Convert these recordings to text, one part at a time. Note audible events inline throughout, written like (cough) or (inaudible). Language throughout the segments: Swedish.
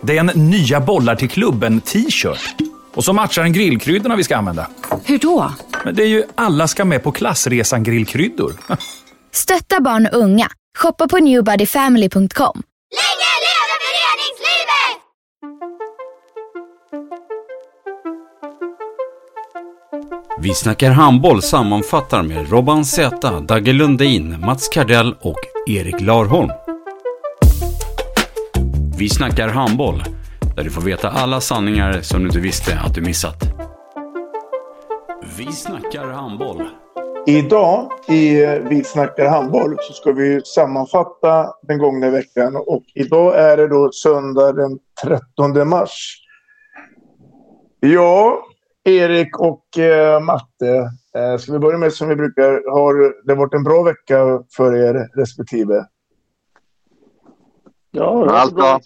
Det är en nya bollar till klubben t-shirt. Och så matchar den grillkryddorna vi ska använda. Hur då? Men det är ju alla ska med på klassresan grillkryddor. (laughs) Stötta barn och unga. Shoppa på newbodyfamily.com. Länge leve föreningslivet! Vi snackar handboll sammanfattar med Robban Z, Dagge Lundin, Mats Kardell och Erik Larholm. Vi snackar handboll, där du får veta alla sanningar som du inte visste att du missat. Vi snackar handboll. Idag i Vi snackar handboll så ska vi sammanfatta den gångna veckan och idag är det då söndag den 13 mars. Ja, Erik och eh, Matte, eh, ska vi börja med som vi brukar. Har det varit en bra vecka för er respektive? Ja, det Allt bra.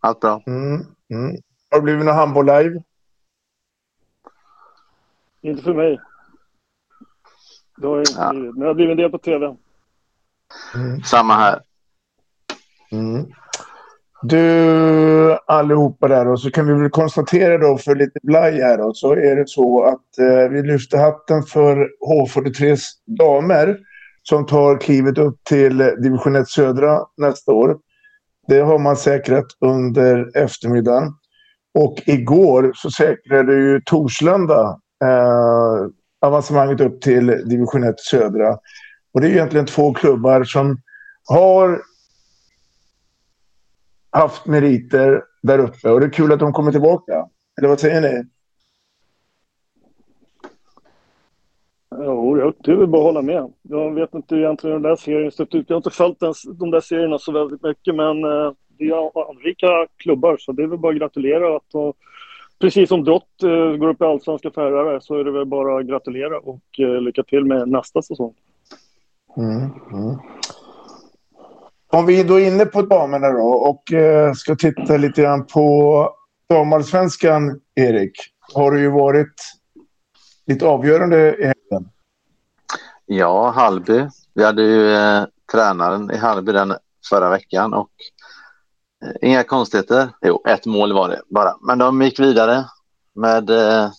Allt bra. Mm, mm. Har det blivit någon handboll live? Inte för mig. Det har jag inte Ja. blivit. Men jag har blivit en del på tv. Mm. Samma här. Mm. Du allihopa där och så kan vi väl konstatera då för lite blaj här då så är det så att eh, vi lyfter hatten för H43s damer som tar klivet upp till division 1 södra nästa år. Det har man säkrat under eftermiddagen. Och igår så säkrade ju Torslanda eh, avancemanget upp till division 1 södra. Och det är egentligen två klubbar som har haft meriter där uppe och det är kul att de kommer tillbaka. Eller vad säger ni? Jo, jag- det är väl bara att hålla med. Jag vet inte egentligen hur den där serien sett ut. Jag har inte följt den, de där serierna så väldigt mycket, men eh, det är anrika klubbar så det är väl bara att gratulera. Att, och, precis som Drott eh, går upp i allsvenska för herrar så är det väl bara att gratulera och eh, lycka till med nästa säsong. Mm, mm. Om vi då är inne på damerna då och ska titta lite grann på damallsvenskan, Erik. Har det ju varit lite avgörande i. Ja, Hallby. Vi hade ju eh, tränaren i Hallby den förra veckan och eh, inga konstigheter. Jo, ett mål var det bara. Men de gick vidare med eh,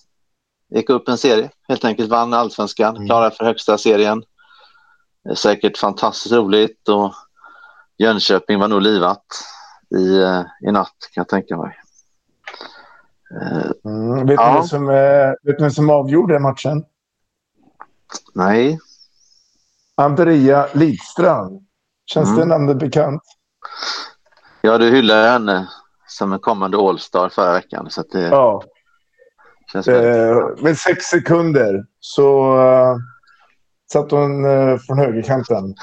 gick upp en serie helt enkelt. Vann allsvenskan, Mm. klarade för högsta serien. Eh, Säkert fantastiskt roligt och Jönköping var nog livat i, eh, i natt kan jag tänka mig. Eh, Mm. Vet, Ja. ni som, vet ni som avgjorde matchen? nej, Andrea Lidstrand. Känns Mm. det namnet bekant? ja du hyllade henne som en kommande All-star förra veckan så det Ja. känns Eh, med sex sekunder så eh, satt hon eh, från högerkanten.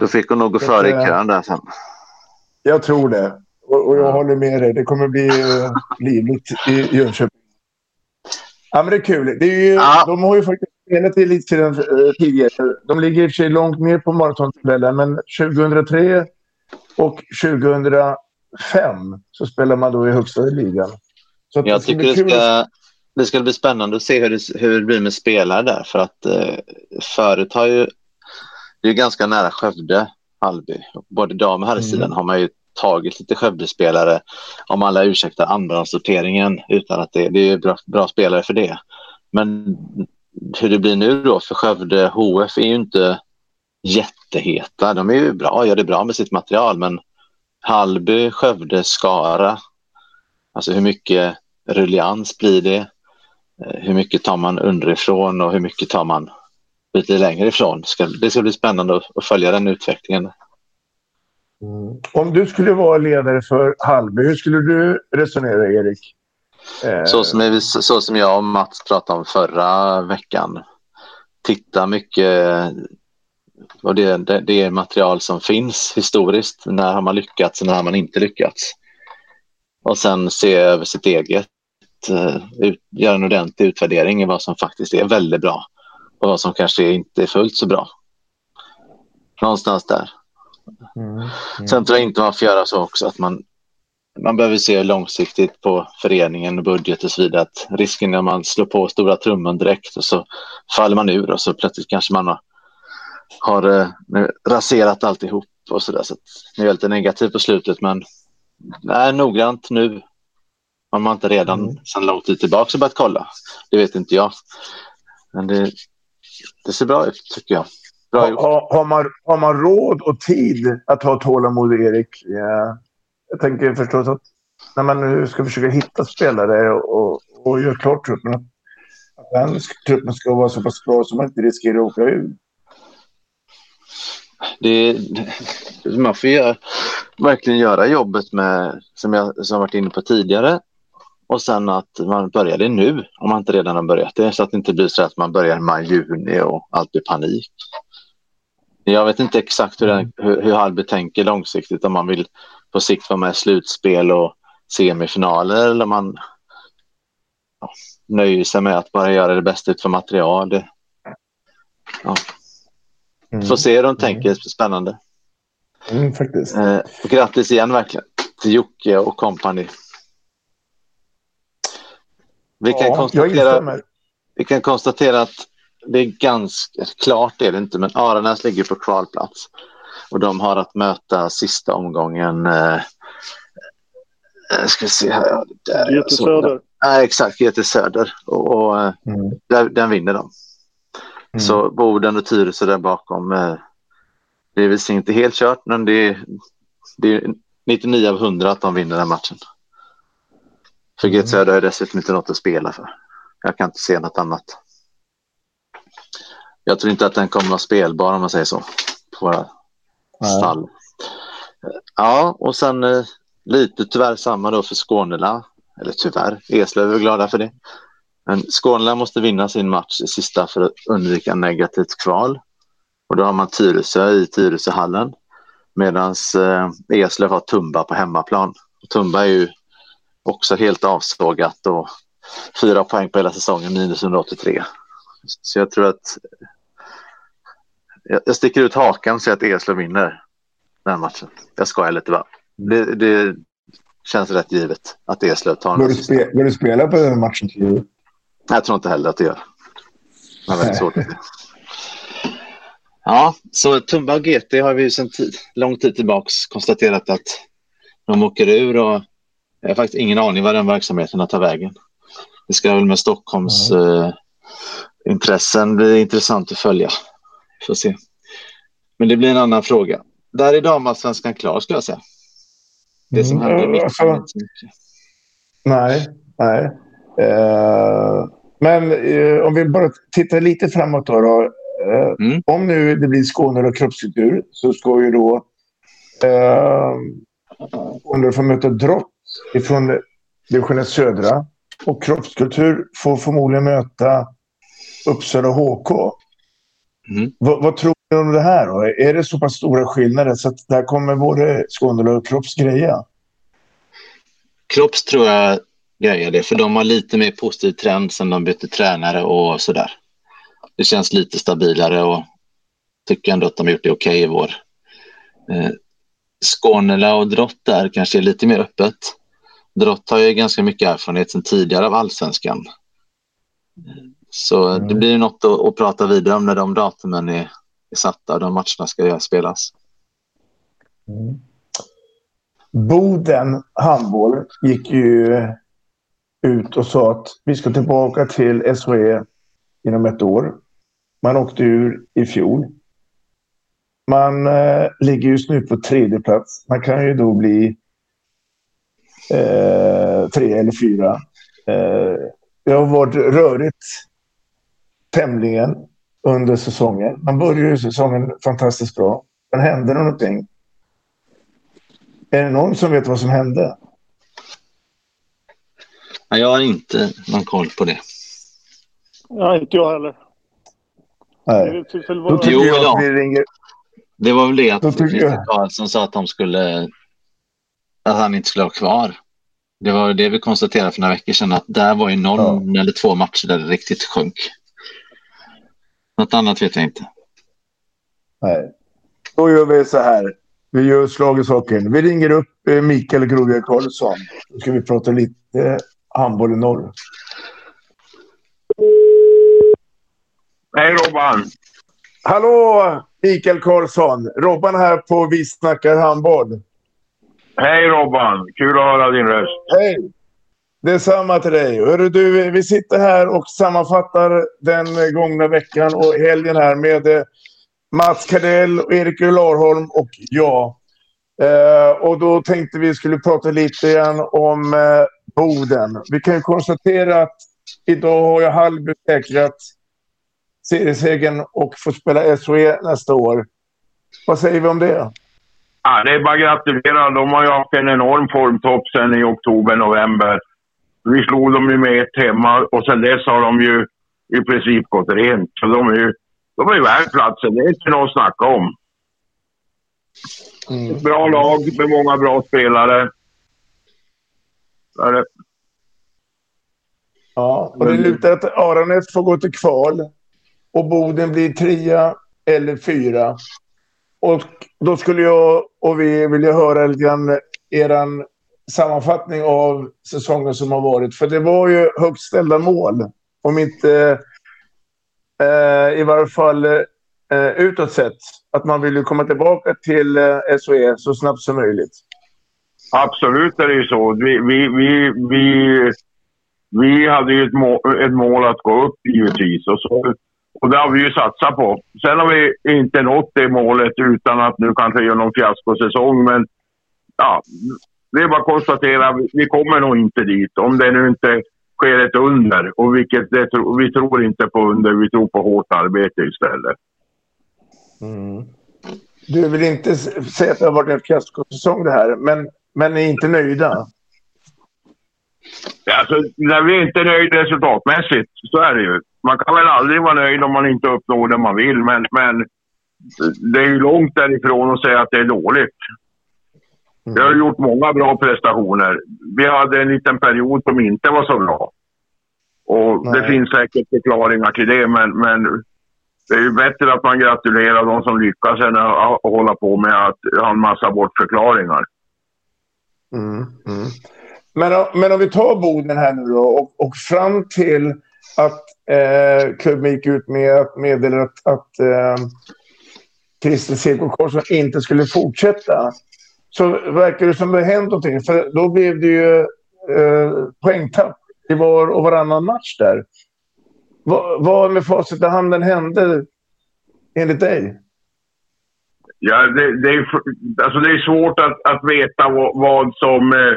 Då fick hon nog gå före i kön där sen. Jag tror det. Och, och jag håller med dig. Det kommer bli eh, (laughs) livligt i Jönköping. Ja, men det är kul. Det är ju, Ja. De har ju faktiskt spelat i elitserien eh, tidigare. De ligger i och för sig långt ner på maratontabellen, men 2003 och 2005 så spelar man då i högsta ligan. Så Jag ska tycker det ska, det ska bli spännande att se hur det, hur det blir med spelare där. För att eh, förut har ju... Det är ganska nära Skövde, Hallby. Både dam och herrsidan Mm. har man ju tagit lite Skövde-spelare, om alla ursäktar andrahandssorteringen, utan att det, det är bra, bra spelare för det. Men hur det blir nu då för Skövde, HF är ju inte jätteheta. De är ju bra, gör det bra med sitt material, men Hallby, Skövde, Skara, alltså hur mycket ruljans blir det? Eh, hur mycket tar man underifrån och hur mycket tar man lite längre ifrån? Ska, det ska bli spännande att, att följa den utvecklingen. Mm. Om du skulle vara ledare för Hallby, hur skulle du resonera, Erik? Eh, Så som, vi, så som jag och Mats pratade om förra veckan. Titta mycket och det, det, det är material som finns historiskt. När har man lyckats och när har man inte lyckats? och sen se över sitt eget, uh, ut, göra en ordentlig utvärdering i vad som faktiskt är väldigt bra och vad som kanske inte är fullt så bra. Någonstans där. Mm. Mm. Sen tror jag inte man får göra så också att man man behöver se långsiktigt på föreningen och budget och så vidare. Att risken är att man slår på stora trumman direkt och så faller man ur och så plötsligt kanske man har, har eh, raserat alltihop och så där. Så det är lite negativt på slutet men nej, noggrant nu. Man inte redan mm. sedan lång tid tillbaka har börjat kolla. Det vet inte jag. Men det, det ser bra ut tycker jag. Bra har, har, man, har man råd och tid att ha tålamod, Erik? Ja jag tänker förstås att när man nu ska försöka hitta spelare och, och, och göra klart truppen, att den truppen ska vara så pass bra så man inte riskerar att åka ur. Det, man får göra, verkligen göra jobbet med, som jag som varit inne på tidigare, och sen att man börjar det nu, om man inte redan har börjat det, så att det inte blir så att man börjar i maj, juni och allt blir panik. Jag vet inte exakt hur, den, hur, hur Hallby tänker långsiktigt, om man vill på sikt vara med i slutspel och semifinaler eller om man ja, nöjer sig med att bara göra det bästa ut för material. Det, ja. Mm. Får se hur de tänker, mm. spännande. Mm, faktiskt. Eh, grattis igen verkligen till Jocke och kompani. Vi, ja, konstatera, vi kan konstatera att det är ganska klart, är det inte, men Aranäs ligger på kvalplats och de har att möta sista omgången. Eh, eh ska vi se här. GT Söder. Nej, exakt, GT Söder. Och, och eh, mm. där, den vinner de. Mm. Så Boden och Tyresö där bakom. Eh, det är väl inte helt kört, men det är, det är 99 av 100 att de vinner den matchen. För mm. GT Söder har dessutom inte något att spela för. Jag kan inte se något annat. Jag tror inte att den kommer att vara spelbar om man säger så. På stall. Ja, och sen eh, lite tyvärr samma då för Skånela. Eller tyvärr, Eslöv är glada för det. Men Skånela måste vinna sin match i sista för att undvika negativt kval. Och då har man Tyresö i Tyresöhallen. Medan eh, Eslöv har Tumba på hemmaplan. Och Tumba är ju också helt avsågat och fyra poäng på hela säsongen, minus 183. Så jag tror att jag, sticker ut hakan och säger att Eslöv vinner den matchen. Jag skojar lite va. Det, det känns rätt givet att Eslöv tar den. Bör du, spela på den matchen? Till? Jag tror inte heller att det gör. Det är väldigt svårt. Ja, så Tumba och GT har vi sedan tid, lång tid tillbaka konstaterat att de åker ur och jag har faktiskt ingen aning vad den verksamheten har tagit vägen. Det ska väl med Stockholms mm. eh, intressen bli intressant att följa. Får se. Men det blir en annan fråga. Där är damallsvenskan klar skulle jag säga. Det som mm, händer alltså, Nej, nej. Uh, men uh, om vi bara tittar lite framåt då. då uh, mm. Om nu det blir Skåne och kroppskultur så ska ju då Skåne få möta Drott ifrån division södra. Och kroppskultur får förmodligen möta Uppsala HK. Mm. Vad, tror du om det här då? Är det så pass stora skillnader så att där kommer både Skåne och Kropps greja? Kropps tror jag grejer det, för de har lite mer positiv trend sen de bytte tränare och sådär. Det känns lite stabilare och tycker ändå att de har gjort det okej okay i vår. Eh, Skånela och Drott där kanske är lite mer öppet. Drott har ju ganska mycket erfarenhet sedan tidigare av allsvenskan. Så mm. det blir något att, att, prata vidare om när de datumen är, är satta och de matcherna ska spelas. Mm. Boden handboll gick ju ut och sa att vi ska tillbaka till SHE inom ett år. Man åkte ur i fjol. Man eh, ligger just nu på tredje plats. Man kan ju då bli eh, tre eller fyra. Eh, det har varit rörigt tämligen under säsongen. Man började ju säsongen fantastiskt bra. Men hände det någonting? Är det någon som vet vad som hände? jag har inte någon koll på det. Nej, inte jag heller. Nej. Det, Då jo, jag att vi ringer... det var väl det att Christer Karlsson sa att de skulle att han inte skulle ha kvar. Det var det vi konstaterade för några veckor sedan, att där var ju någon eller två matcher där det riktigt sjönk. Något annat vet jag inte. Nej. Då gör vi så här. Vi gör slag i saken. Vi ringer upp eh, Mikael Groge Karlsson. Då ska vi prata lite eh, handboll i norr. Hej Robban! Hallå Mikael Karlsson! Robban här på Vi snackar handboll. Hej Robban! Kul att höra din röst. Hej! Detsamma till dig. Hörru, du, vi sitter här och sammanfattar den gångna veckan och helgen här med eh, Mats Kardell, och Erik Ullarholm och jag. Eh, och då tänkte vi skulle prata lite grann om eh, Boden. Vi kan ju konstatera att idag har jag Hallby säkrat seriesegern och får spela SHE nästa år. Vad säger vi om det? Ja, det är bara att gratulera. De har ju haft en enorm formtopp sen i oktober, november. Vi slog dem ju med ett hemma och sen dess har de ju i princip gått rent. Så de är ju de är värd platsen. Det är inte något att snacka om. Mm. Ett bra lag med många bra spelare. Så är det. Ja, och det lutar att Aranäs får gå till kval och Boden blir trea eller fyra. Och då skulle jag och vi vilja höra lite grann er sammanfattning av säsongen som har varit. För det var ju högt ställda mål. Om inte eh, i varje fall eh, utåt sett. Att man vill ju komma tillbaka till eh, SOE så snabbt som möjligt. Absolut är det ju så. Vi, vi, vi, vi, vi hade ju ett mål, ett mål att gå upp givetvis. Och, så, och det har vi ju satsat på. Sen har vi inte nått det målet utan att nu kanske göra någon fiaskosäsong. Men ja, det är bara att konstatera. Vi kommer nog inte dit. Om det nu inte sker ett under. Och vilket det, vi tror inte på under, vi tror på hårt arbete istället. Mm. Du vill inte säga att det har varit en fiaskosäsong det här, men, men är inte nöjda? Ja, alltså, när vi är inte nöjda resultatmässigt, så är det ju. Man kan väl aldrig vara nöjd om man inte uppnår det man vill, men, men det är ju långt därifrån att säga att det är dåligt. Vi har gjort många bra prestationer. Vi hade en liten period som inte var så bra. Och Nej. Det finns säkert förklaringar till det, men, men det är ju bättre att man gratulerar de som lyckas än att hålla på med att ha en massa bortförklaringar. Mm, mm. Men, om- men om vi tar Boden här nu då och, och fram till att eh, klubben gick ut med att meddela att, att eh, Christer Seko Karlsson inte skulle fortsätta. Så verkar det som det hänt någonting. För då blev det ju eh, poängtapp i var och varannan match där. Vad, vad med facit i handen hände enligt dig? Ja, det, det, är, alltså det är svårt att, att veta vad, vad som... Eh,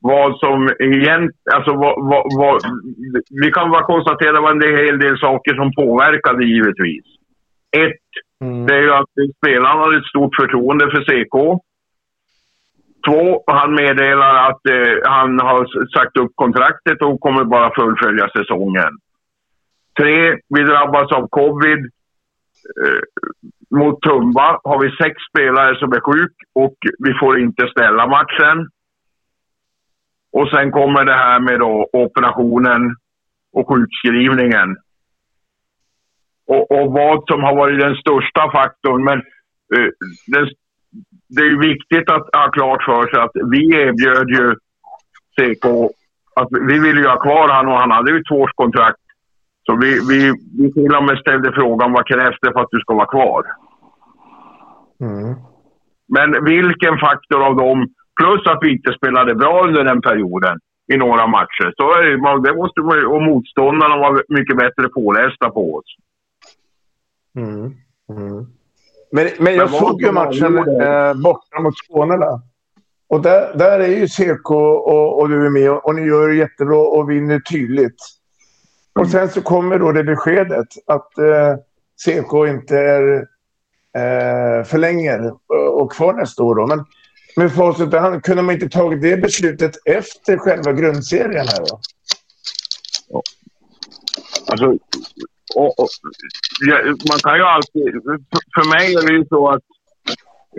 vad som egentligen... Alltså vad, vad, vad, vi kan bara konstatera att det var en hel del saker som påverkade givetvis. Ett, det är ju att spelaren har ett stort förtroende för CK. Två, han meddelar att eh, han har sagt upp kontraktet och kommer bara fullfölja säsongen. Tre, vi drabbas av covid. Eh, mot Tumba har vi sex spelare som är sjuk och vi får inte ställa matchen. Och sen kommer det här med då operationen och sjukskrivningen. Och, och vad som har varit den största faktorn. Men eh, den, det är viktigt att ha klart för sig att vi erbjöd ju CK att vi ville ju ha kvar han och han hade ju tvåårskontrakt. Så vi, vi, vi till och med ställde frågan vad krävs det för att du ska vara kvar? Men vilken faktor av dem, plus att vi inte spelade bra under den perioden i några matcher, så det, måste man, och motståndarna var mycket bättre pålästa på oss. Mm. Mm. Men, men jag Men såg ju matchen eh, borta mot Skåne. Där. Och där, där är ju CK och, och du är med och ni gör det jättebra och vinner tydligt. Och sen så kommer då det beskedet att eh, CK inte är, eh, förlänger och, och kvar nästa år. Då. Men med facit i hand, kunde man inte tagit det beslutet efter själva grundserien här då? Alltså, och, och, ja, man kan ju alltid... För, för mig är det ju så att...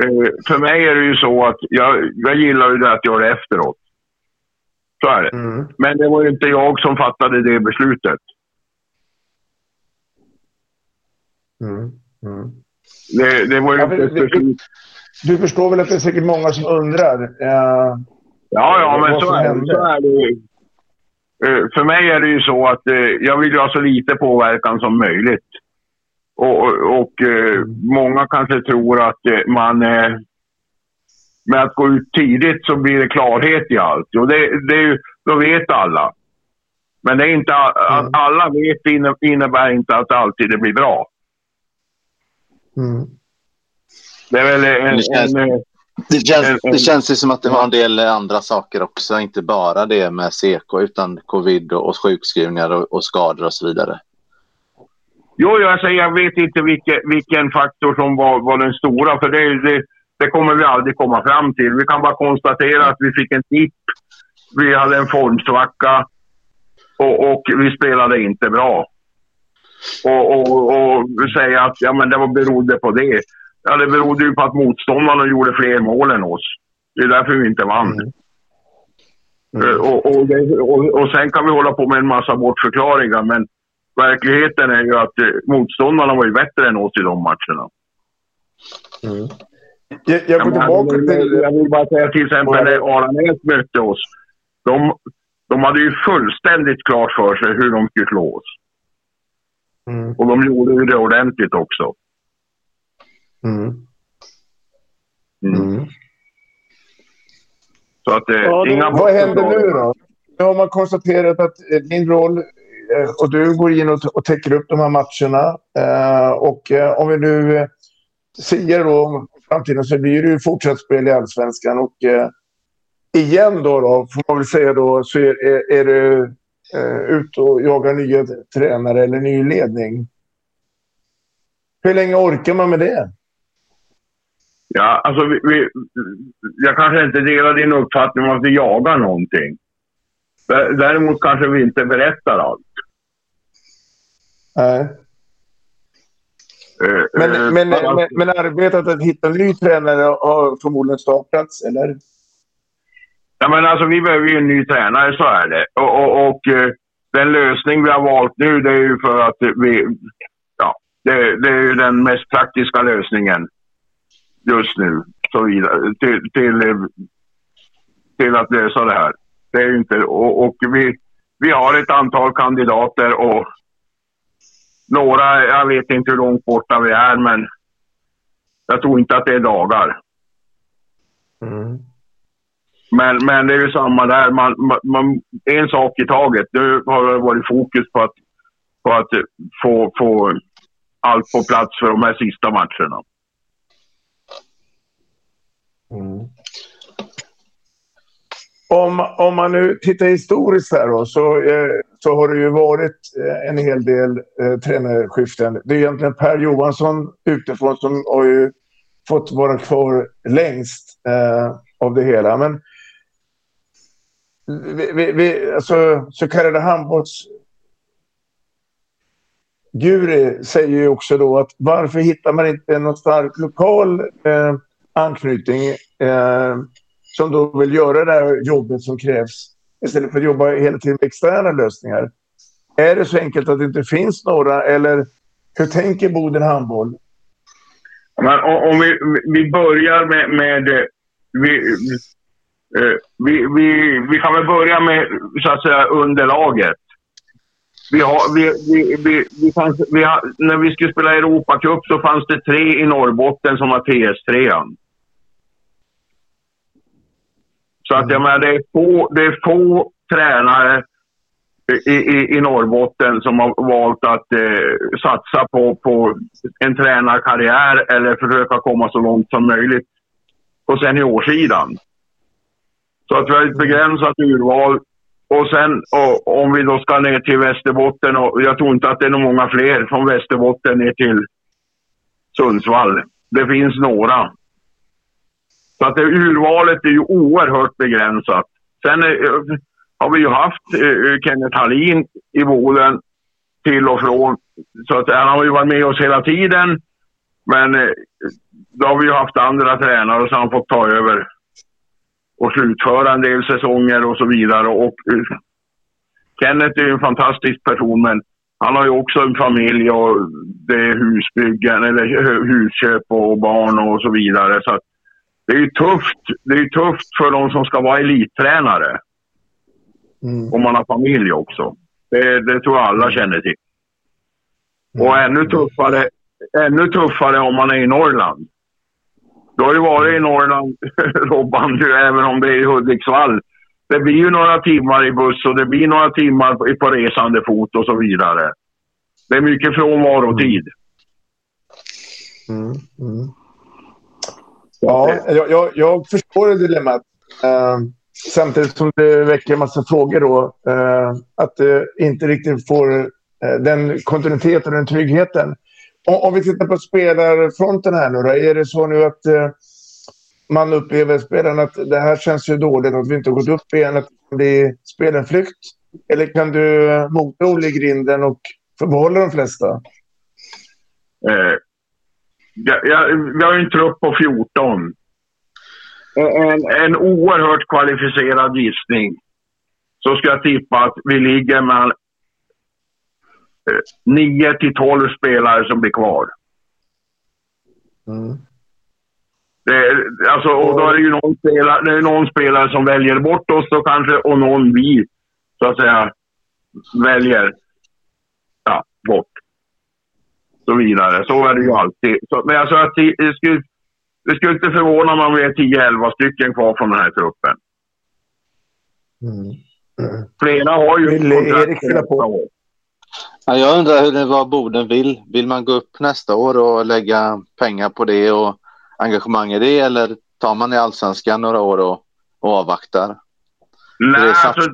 Eh, för mig är det ju så att jag, jag gillar ju det att göra efteråt. Så är det. Mm. Men det var ju inte jag som fattade det beslutet. Mm. Mm. Det, det var ju Ja, ett beslut. Du förstår väl att det är säkert många som undrar? eh, Ja, ja, men så är, så är det ju. Eh, För mig är det ju så att eh, jag vill ju ha så lite påverkan som möjligt. Och, och, och eh, många kanske tror att man... Med att gå ut tidigt så blir det klarhet i allt. Och det, det är ju, då vet alla. Men det är inte, att alla vet inne- innebär inte att alltid det blir bra. Mm. Det är väl en... En, Det känns, en- det känns ju som att det var en del eh, andra saker också, inte bara det med CK utan covid och, och sjukskrivningar och, och skador och så vidare. Jo, säger jag vet inte vilken, vilken faktor som var, var den stora. För det, det, det kommer vi aldrig komma fram till. Vi kan bara konstatera att vi fick en tipp. Vi hade en formsvacka. Och, och vi spelade inte bra. Och, och, och säga att ja, men det var berodde på det. Ja, det berodde ju på att motståndarna gjorde fler mål än oss. Det är därför vi inte vann. Eh, Och, och, det, och, och sen kan vi hålla på med en massa bortförklaringar, men verkligheten är ju att eh, motståndarna var ju bättre än oss i de matcherna. Jag, jag går tillbaka jag, till... jag vill bara säga till exempel när Aranäs mötte oss. De, de hade ju fullständigt klart för sig hur de skulle slå oss. Mm. Och de gjorde ju det ordentligt också. Mm. Mm. Så att eh, Ja, det- inga Vad händer nu då? Nu har man konstaterat att eh, din roll eh, och du går in och, och täcker upp de här matcherna. Eh, och eh, om vi nu eh, säger då om framtiden så blir det ju fortsatt spel i allsvenskan. Och eh, igen då, då, får man väl säga då, så är, är, är du eh, ute och jagar nya tränare eller ny ledning. Hur länge orkar man med det? Ja, alltså vi, vi, jag kanske inte delar din uppfattning om att vi jagar någonting. Dä- Däremot kanske vi inte berättar allt. Nej. Eh, Men, eh, men, men, men arbetet att hitta en ny tränare har förmodligen startats, eller? Ja, men alltså vi behöver ju en ny tränare, så är det. Och, och, och eh, den lösning vi har valt nu, det är ju för att vi... Ja, det, det är ju den mest praktiska lösningen just nu. Så vidare, till, till, eh, till att lösa det här. Det är inte... Och, och vi, vi har ett antal kandidater och några, jag vet inte hur långt borta vi är, men jag tror inte att det är dagar. Men, men det är ju samma där. Man, man, man, en sak i taget. Nu har det varit fokus på att, på att få, få allt på plats för de här sista matcherna. Mm. Om, om man nu tittar historiskt här då, så, eh, så har det ju varit eh, en hel del eh, tränarskiften. Det är egentligen Per Johansson utifrån som har ju fått vara kvar längst eh, av det hela. Men vi, vi, vi, alltså, så kallade handbolls... Guri säger ju också då att varför hittar man inte någon stark lokal eh, anknytning eh, som då vill göra det här jobbet som krävs istället för att jobba hela tiden med externa lösningar. Är det så enkelt att det inte finns några eller hur tänker Boden Handboll? Men om, vi, vi börjar med... med eh, vi, eh, vi, vi, vi kan väl börja med så att säga underlaget. Vi har, vi, vi, vi, vi fanns, vi har, när vi skulle spela Europacup så fanns det tre i Norrbotten som var PS3. Så att jag menar, det är få, det är få tränare i, i, i Norrbotten som har valt att eh, satsa på, på en tränarkarriär eller försöka komma så långt som möjligt på seniorsidan. Så att vi har ett begränsat urval. Och sen och, om vi då ska ner till Västerbotten, och jag tror inte att det är många fler från Västerbotten ner till Sundsvall. Det finns några. Så att det, urvalet är ju oerhört begränsat. Sen är, har vi ju haft uh, Kenneth Hallin i Boden till och från. Så att han har ju varit med oss hela tiden. Men uh, då har vi ju haft andra tränare som har fått ta över och slutföra en del säsonger och så vidare. Och uh, Kenneth är ju en fantastisk person, men han har ju också en familj och det är husbyggen, eller husköp och barn och så vidare. Så det är ju tufft. Det är tufft för de som ska vara elittränare. Mm. Om man har familj också. Det, det tror jag alla känner till. Mm. Och ännu tuffare, ännu tuffare om man är i Norrland. Du har ju varit i Norrland, (laughs) Robban, även om det är i Hudiksvall. Det blir ju några timmar i buss och det blir några timmar på resande fot och så vidare. Det är mycket frånvarotid. Mm. Mm. Ja, jag, jag, jag förstår dilemmat. Uh, samtidigt som det väcker en massa frågor då. Uh, att det inte riktigt får uh, den kontinuiteten och den tryggheten. Om, om, vi tittar på spelarfronten här nu då. Är det så nu att man upplever spelaren att det här känns ju dåligt, att vi inte har gått upp igen, att det blir spelenflykt? Eller kan du mota Olle i grinden och behålla de flesta? Eh, ja, ja, vi har ju en trupp på 14. En, en oerhört kvalificerad gissning. Så ska jag tippa att vi ligger med 9 till 12 spelare som blir kvar. Mm. Det, alltså, och då är det ju någon spelare, det är någon spelare som väljer bort oss då kanske och någon vi, så att säga, väljer ja, bort. Så vidare. Så är det ju alltid. Så, men alltså, att det, det, skulle, det skulle inte förvåna mig om vi är 10-11 stycken kvar från den här truppen. Mm. Mm. Flera har ju Vill Erik fylla på? Ja, jag undrar hur det var Boden vill. Vill man gå upp nästa år och lägga pengar på det och engagemang i det eller tar man i allsvenskan några år och, och avvaktar? Nej, alltså,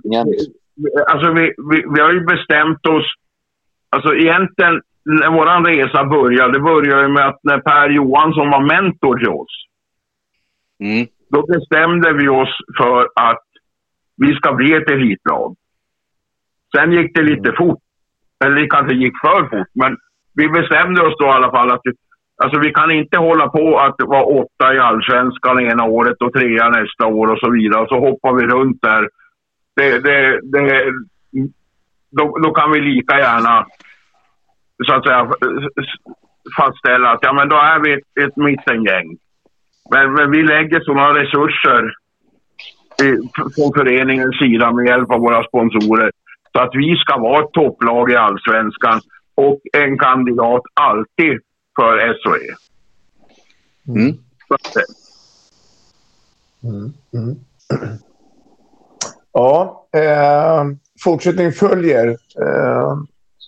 alltså vi, vi, vi, har ju bestämt oss. Alltså egentligen, vår resa började, det började med att när Per Johansson var mentor till oss. Mm. Då bestämde vi oss för att vi ska bli ett elitlag. Sen gick det lite mm. fort. Eller det kanske gick för fort, men vi bestämde oss då i alla fall att Alltså vi kan inte hålla på att vara åtta i allsvenskan ena året och trea nästa år och så vidare. Och så hoppar vi runt där. Det, det, det, då, då kan vi lika gärna så att säga fastställa att ja, men då är vi ett, ett mittengäng. Men, men vi lägger sådana resurser i, från föreningens sida med hjälp av våra sponsorer så att vi ska vara ett topplag i allsvenskan och en kandidat alltid för SOE. Mm. Mm. Mm. Ja, eh, fortsättning följer. Eh,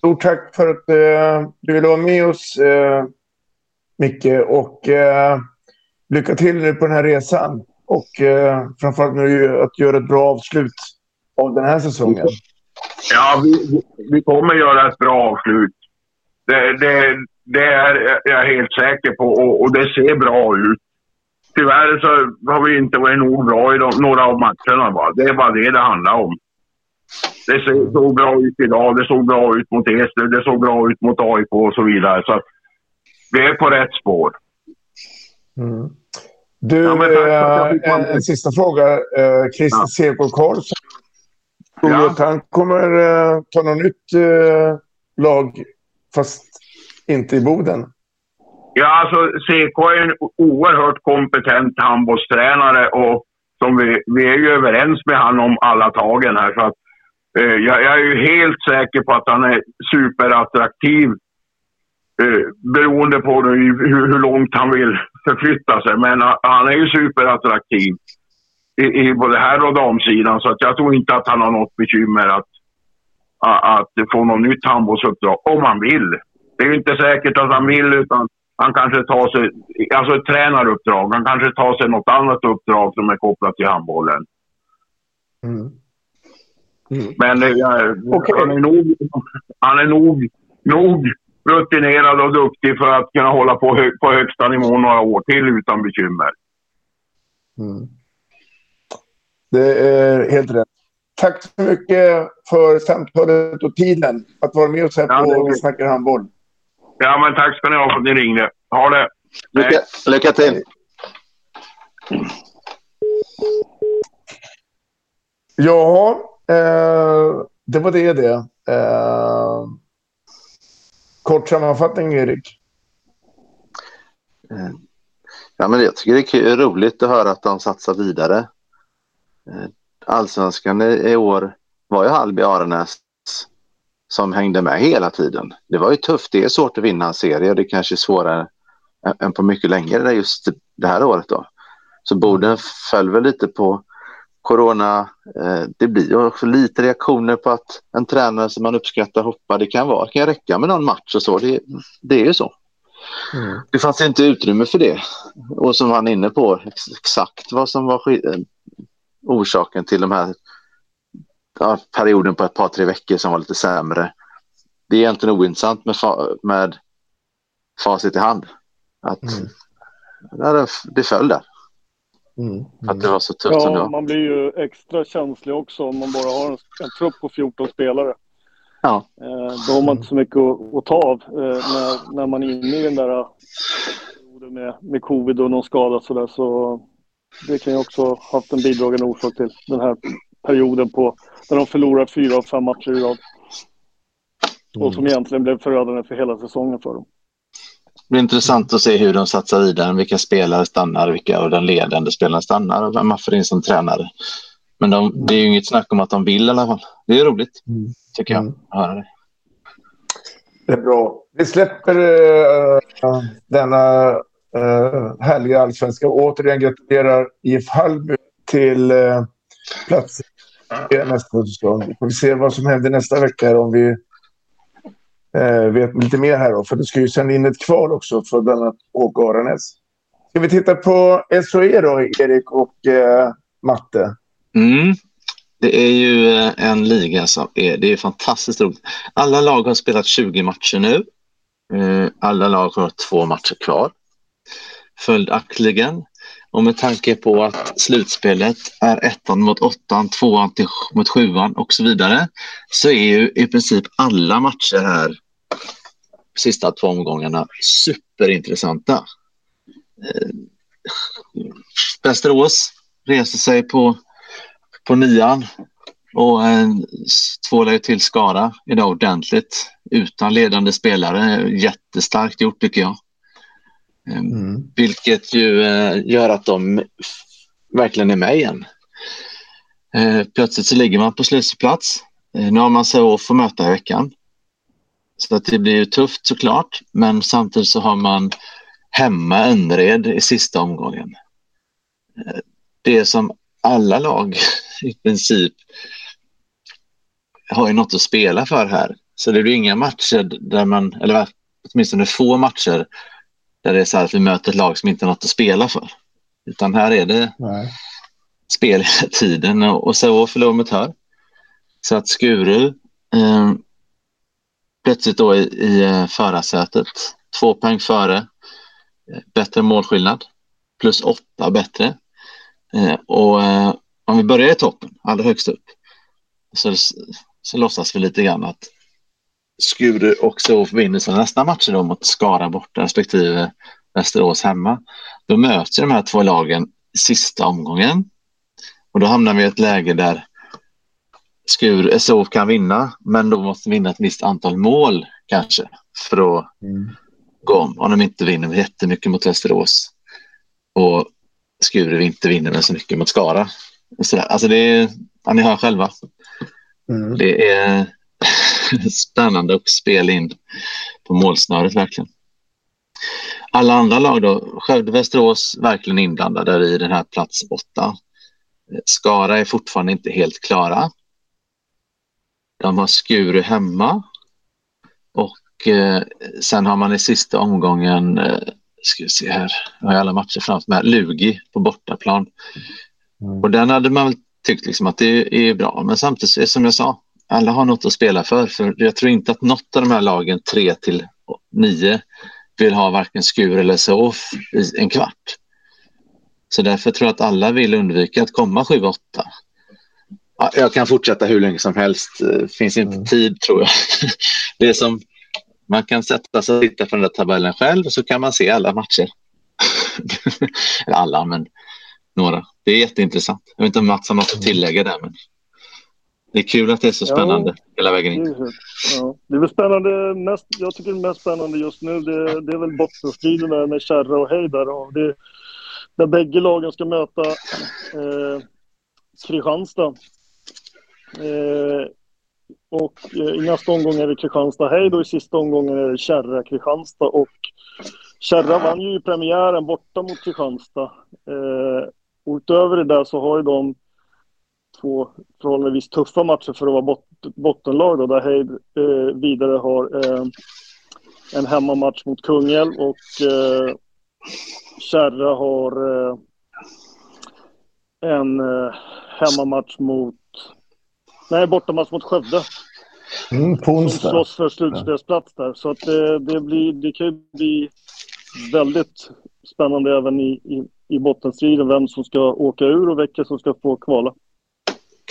stort tack för att eh, du ville vara med oss, eh, Micke. Och eh, lycka till nu på den här resan. Och eh, framförallt nu att göra ett bra avslut av den här säsongen. Ja, vi, vi kommer göra ett bra avslut. Det, det, det är jag helt säker på och, och, det ser bra ut. Tyvärr så har vi inte varit nog bra i de, några av matcherna. Bara. Det är bara det det handlar om. Det såg bra ut idag, det såg bra ut mot Eslöv, det såg bra ut mot AIK och så vidare. Så vi är på rätt spår. Mm. Du, ja, en, en, sista fråga. Äh, Christer ja. Sekold Karlsson. Tror du att han kommer äh, ta något nytt äh, lag, fast inte i Boden? Ja, alltså CK är en oerhört kompetent handbollstränare och som vi, vi är ju överens med honom om alla tagen här. Så att, eh, Eh, jag, jag, är ju helt säker på att han är superattraktiv eh, beroende på hur, hur, långt han vill förflytta sig. Men han är ju superattraktiv i, i både här och damsidan så att jag tror inte att han har något bekymmer att, att, att få något nytt handbollsuppdrag om han vill det är ju inte säkert att han vill utan han kanske tar sig, alltså ett tränaruppdrag. Han kanske tar sig något annat uppdrag som är kopplat till handbollen. Mm. Mm. Men det, ja, okay. han är, nog, han är nog, nog rutinerad och duktig för att kunna hålla på, hö, på högsta nivå några år till utan bekymmer. Mm. Det är helt rätt. Tack så mycket för samtalet och tiden att vara med oss här på ja, Vi snackar handboll. Ja, men tack ska ni ha för att ni ringde. Ha det. Lycka, lycka till. Ja, eh, det var det det. Eh, kort sammanfattning, Erik. Eh, ja, men jag tycker det är roligt att höra att de satsar vidare. Eh, Allsvenskan i år var ju Halby Arenäs som hängde med hela tiden. Det var ju tufft. Det är svårt att vinna en serie. Det kanske är svårare än- än på mycket längre just det här året. då. Så Boden föll väl lite på corona. Eh, Det blir också lite reaktioner på att en tränare som man uppskattar hoppar. Det kan, vara, det kan räcka med någon match och så. Det, det är ju så. Det fanns inte utrymme för det. Och som han är inne på, ex- exakt vad som var eh, orsaken till de här ja, perioden på ett par, tre veckor som var lite sämre. Det är egentligen ointressant med, fa- med facit i hand. Att ja, det, det föll där. Att det var så tufft som det Ja, var. man blir ju extra känslig också om man bara har en, en trupp på 14 spelare. Ja. Eh, då har man inte så mycket att, att ta av eh, när, när man är inne i den där eh, perioden med, med covid och någon skada sådär. Så det kan ju också ha haft en bidragande orsak till den här perioden på när de förlorar fyra av fem matcher i rad. Och som egentligen blev förödande för hela säsongen för dem. Det blir intressant att se hur de satsar vidare, vilka spelare stannar, vilka av den ledande spelarna stannar och vem man får in som tränare. Men de, det är ju inget snack om att de vill i alla fall. Det är roligt, tycker jag. att höra det. Det är bra. Vi släpper uh, denna uh, härliga allsvenska. Återigen gratulerar IF Hallby till uh, plats i nästa säsong. Vi får se vad som händer nästa vecka om vi eh, vet lite mer här. Då. För det ska ju sända in ett kval också för bland annat Åke Aranäs. Ska vi titta på SHE då, Erik och eh, Matte? Mm. Det är ju eh, en liga som är, det är fantastiskt roligt. Alla lag har spelat 20 matcher nu. Eh, alla lag har två matcher kvar. Följaktligen, och med tanke på att slutspelet är ettan mot åttan, tvåan till, mot sjuan och så vidare, så är ju i princip alla matcher här sista två omgångarna superintressanta. Eh, Västerås reser sig på på nian och tvålar ju till Skara idag ordentligt utan ledande spelare. Jättestarkt gjort tycker jag. Mm. Vilket ju eh, gör att de verkligen är med igen. Eh, plötsligt så ligger man på slutplats. Eh, nu har man Sävehof att möta i veckan. Så att det blir ju tufft såklart, men samtidigt så har man hemma Önnered i sista omgången. Eh, det som alla lag (laughs) i princip har ju något att spela för här. Så det blir inga matcher där man, eller åtminstone få matcher där det är så här att vi möter ett lag som inte har något att spela för. Utan här är det Nej. spel hela tiden och, och så förlorar mot Hör. Så att Skuru eh, plötsligt då i, i eh, förarsätet, två poäng före, eh, bättre målskillnad, plus åtta bättre. Eh, och om vi börjar i toppen, allra högst upp, så, så låtsas vi lite grann att Skuru också vinner sina nästa matcher då mot Skara borta respektive Västerås hemma. Då möter de här två lagen sista omgången och då hamnar vi i ett läge där Skur, SO kan vinna, men då måste vinna ett visst antal mål kanske för att gå om. Om de inte vinner med jättemycket mot Västerås och Skuru inte vinner med så mycket mot Skara. Så. Alltså det är, ja, ni hör själva. Det är (laughs) spännande och spel in på målsnöret verkligen. Alla andra lag då, Skövde Västerås verkligen inblandade i den här plats åtta. Skara är fortfarande inte helt klara. De har Skuru hemma och eh, sen har man i sista omgången, eh, ska vi se här, jag har alla matcher framför mig, Lugi på bortaplan. Och den hade man väl tyckt liksom att det är bra, men samtidigt som jag sa, alla har något att spela för, för jag tror inte att något av de här lagen 3 till 9 vill ha varken Skur eller Sävehof i en kvart. Så därför tror jag att alla vill undvika att komma 7-8. Ja, jag kan fortsätta hur länge som helst. Det finns inte tid tror jag. (laughs) Det är som man kan sätta sig och titta på den där tabellen själv och så kan man se alla matcher. (laughs) Alla, men några. Det är jätteintressant. Jag vet inte om Mats har något att tillägga där. Men... Det är kul att det är så spännande hela vägen in. Det är, ja. det är väl spännande, mest, jag tycker det mest spännande just nu det, det är väl bottenstriden där med Kärra och Heidar. Och det, där bägge lagen ska möta eh, Kristianstad. Eh, och eh, i nästa omgång är det Kristianstad-Heid och i sista omgången är det Kärra-Kristianstad. Och Kärra vann ju premiären borta mot Kristianstad. Eh, och utöver det där så har ju de två förhållandevis tuffa matcher för att vara bot bottenlag då, där Heid eh, vidare har eh, en hemmamatch mot Kungälv och eh, Kärra har eh, en eh, hemmamatch mot, nej bortamatch mot Skövde. Mm, på onsdag. slåss för slutspelsplats där. Så att det, det, blir, det kan ju bli väldigt spännande även i, i, i bottenstriden vem som ska åka ur och vilka som ska få kvala.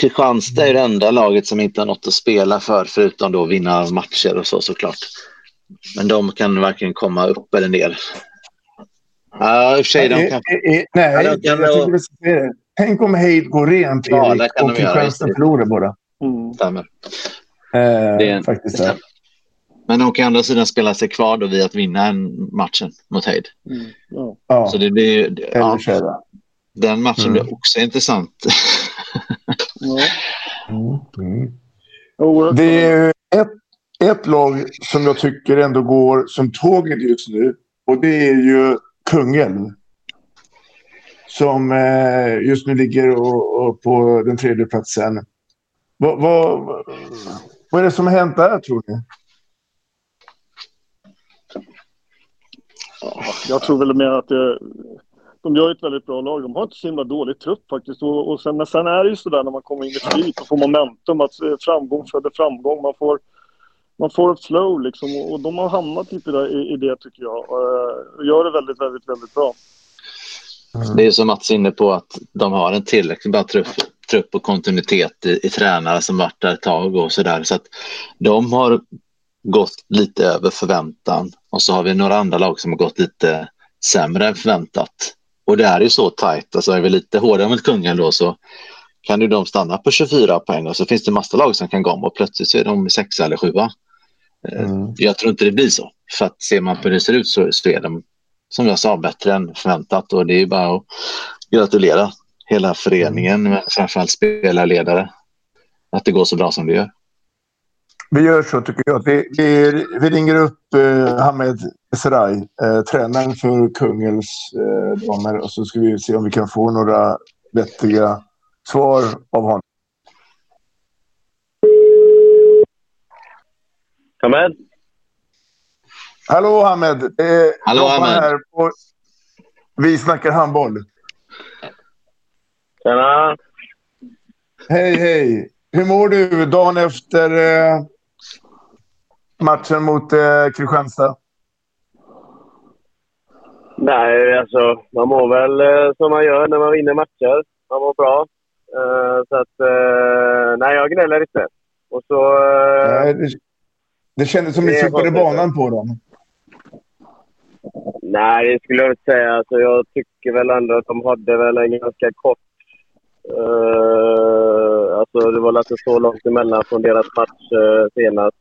Kristianstad är det enda laget som inte har något att spela för förutom då vinna matcher och så såklart. Men de kan verkligen komma upp eller ner. Ja, i och för sig. De Nej, kan... eh, eh, nej, Ja, de jag kan tycker vi ska se det. Tänk om Heid går rent, Ja, Erik, och Kristianstad förlorar båda. Stämmer. Eh, Det är en- faktiskt. det. Men de kan å andra sidan spela sig kvar då vid att vinna en matchen mot Heid. Mm, ja. Ja, Så det blir, det- eller ja, den matchen Mm. blir också intressant. Ja. Mm. Oerhört Det är ett, ett lag som jag tycker ändå går som tåget just nu. Och det är ju Kungälv. Som eh, just nu ligger och, och på den tredje platsen. Vad, vad, vad är det som har hänt där tror ni? Jag tror väl mer att det, de gör ett väldigt bra lag. De har inte så himla dålig trupp faktiskt. Och, och sen, men sen är det ju sådär när man kommer in i flyt och får momentum att eh, framgång föder framgång. Man får, man får ett flow liksom. Och, och de har hamnat lite där i, i det tycker jag. Eh, och, gör det väldigt, väldigt, väldigt bra. Det är som Mats är inne på att de har en tillräckligt bra trupp, trupp och kontinuitet i, i tränare som varit där ett tag och sådär. Så att de har gått lite över förväntan och så har vi några andra lag som har gått lite sämre än förväntat. Och det är ju så tajt, alltså är vi lite hårdare mot kungen då så kan ju de stanna på 24 poäng och så finns det massa lag som kan gå om och plötsligt så är de sexa eller sjua. Eh, Jag tror inte det blir så. För att ser man på hur det ser ut så, så är de, som jag sa, bättre än förväntat. Och det är bara att gratulera hela föreningen, men framförallt spelarledare, att det går så bra som det gör. Vi gör så tycker jag. Vi, vi, vi ringer upp eh, Hamed Esrai, eh, tränaren för Kungälvs eh, damer. Och så ska vi se om vi kan få några vettiga svar av honom. Hamed? Hallå Hamed! Eh, Hallå, Hamed. Här på... Vi snackar handboll. Tjena! Hej, hej! Hur mår du dagen efter eh, matchen mot eh, Kristianstad? Nej, alltså man mår väl eh, som man gör när man vinner matcher. Man mår bra. Eh, så att, eh, nej, jag gnäller inte. Och så... eh, Nej, det, det kändes som ni sopade banan på dem. Nej, det skulle jag inte säga. Alltså, jag tycker väl ändå att de hade väl en ganska kort... eh, alltså det var inte så långt emellan från deras match eh, senast.